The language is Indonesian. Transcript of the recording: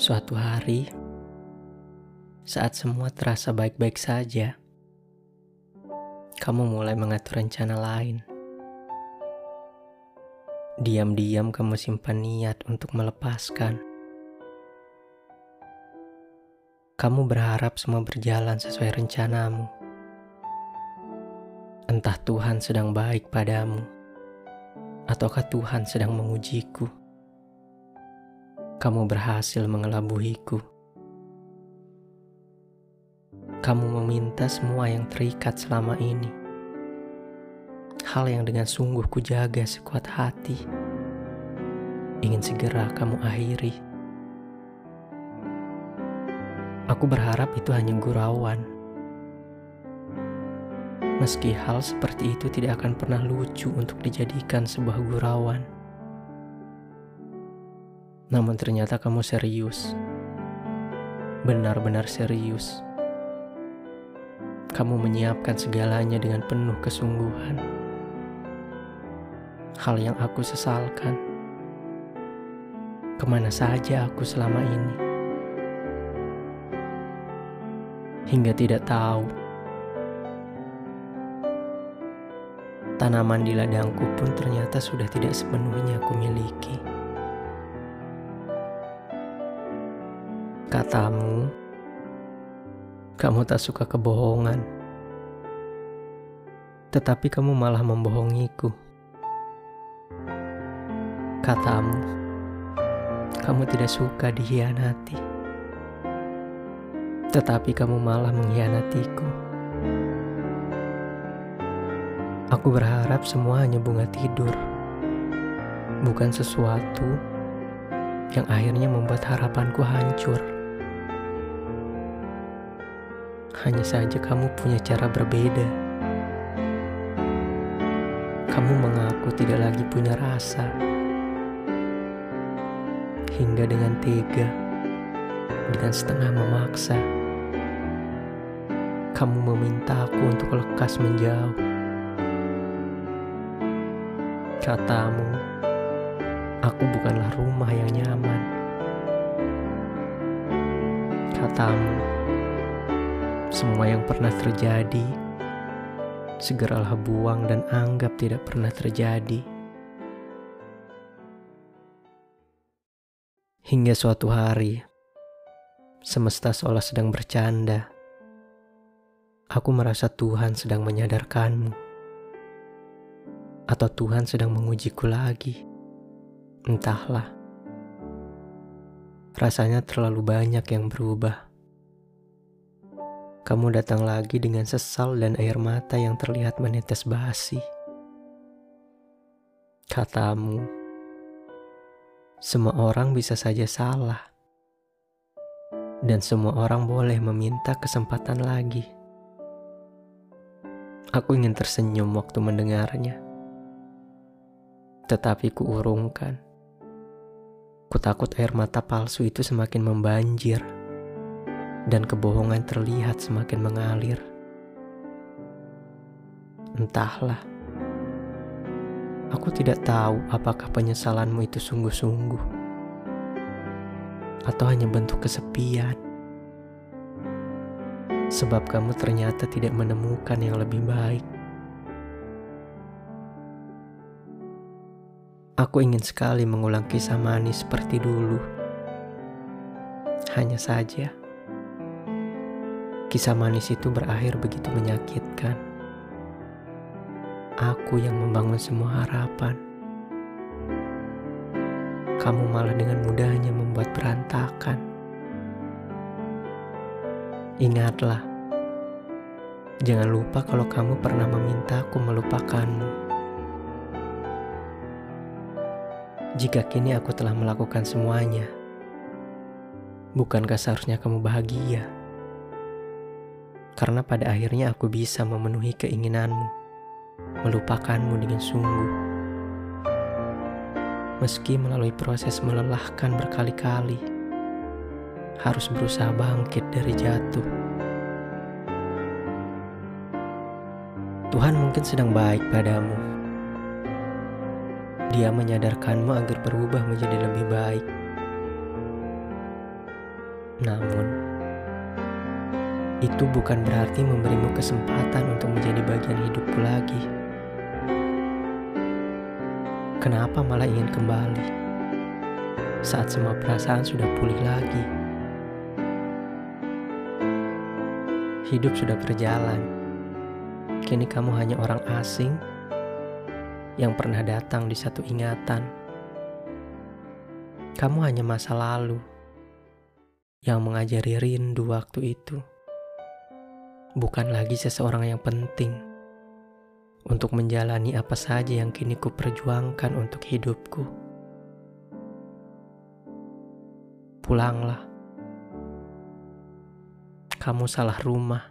Suatu hari, saat semua terasa baik-baik saja, kamu mulai mengatur rencana lain. Diam-diam kamu simpan niat untuk melepaskan. Kamu berharap semua berjalan sesuai rencanamu. Entah Tuhan sedang baik padamu, ataukah Tuhan sedang mengujiku kamu berhasil mengelabuhiku. Kamu meminta semua yang terikat selama ini. Hal yang dengan sungguh kujaga sekuat hati. Ingin segera kamu akhiri. Aku berharap itu hanya gurauan. Meski hal seperti itu tidak akan pernah lucu untuk dijadikan sebuah gurauan. Namun ternyata kamu serius. Benar-benar serius. Kamu menyiapkan segalanya dengan penuh kesungguhan. Hal yang aku sesalkan. Ke mana saja aku selama ini. Hingga tidak tahu. Tanaman di ladangku pun ternyata sudah tidak sepenuhnya aku miliki. Katamu, kamu tak suka kebohongan, tetapi kamu malah membohongiku. Katamu, kamu tidak suka dihianati, tetapi kamu malah mengkhianatiku. Aku berharap semua hanya bunga tidur, bukan sesuatu yang akhirnya membuat harapanku hancur. Hanya saja kamu punya cara berbeda. Kamu mengaku tidak lagi punya rasa. Hingga dengan tega, dengan setengah memaksa, kamu meminta aku untuk lekas menjauh. Katamu, aku bukanlah rumah yang nyaman. Katamu, semua yang pernah terjadi, segeralah buang dan anggap tidak pernah terjadi. Hingga suatu hari, semesta seolah sedang bercanda. Aku merasa Tuhan sedang menyadarkanmu. Atau Tuhan sedang mengujiku lagi. Entahlah. Rasanya terlalu banyak yang berubah kamu datang lagi dengan sesal dan air mata yang terlihat menetes basi. Katamu, semua orang bisa saja salah, dan semua orang boleh meminta kesempatan lagi. Aku ingin tersenyum waktu mendengarnya, tetapi kuurungkan. Ku takut air mata palsu itu semakin membanjir dan kebohongan terlihat semakin mengalir. Entahlah, aku tidak tahu apakah penyesalanmu itu sungguh-sungguh atau hanya bentuk kesepian. Sebab kamu ternyata tidak menemukan yang lebih baik. Aku ingin sekali mengulang kisah manis seperti dulu. Hanya saja, Kisah manis itu berakhir begitu menyakitkan. Aku yang membangun semua harapan. Kamu malah dengan mudahnya membuat berantakan. Ingatlah, jangan lupa kalau kamu pernah memintaku melupakanmu. Jika kini aku telah melakukan semuanya, bukankah seharusnya kamu bahagia? Karena pada akhirnya aku bisa memenuhi keinginanmu, melupakanmu dengan sungguh. Meski melalui proses melelahkan berkali-kali, harus berusaha bangkit dari jatuh. Tuhan mungkin sedang baik padamu. Dia menyadarkanmu agar berubah menjadi lebih baik. Namun, itu bukan berarti memberimu kesempatan untuk menjadi bagian hidupku lagi. Kenapa malah ingin kembali saat semua perasaan sudah pulih lagi? Hidup sudah berjalan. Kini kamu hanya orang asing yang pernah datang di satu ingatan. Kamu hanya masa lalu yang mengajari rindu waktu itu. Bukan lagi seseorang yang penting untuk menjalani apa saja yang kini ku perjuangkan untuk hidupku. Pulanglah. Kamu salah rumah.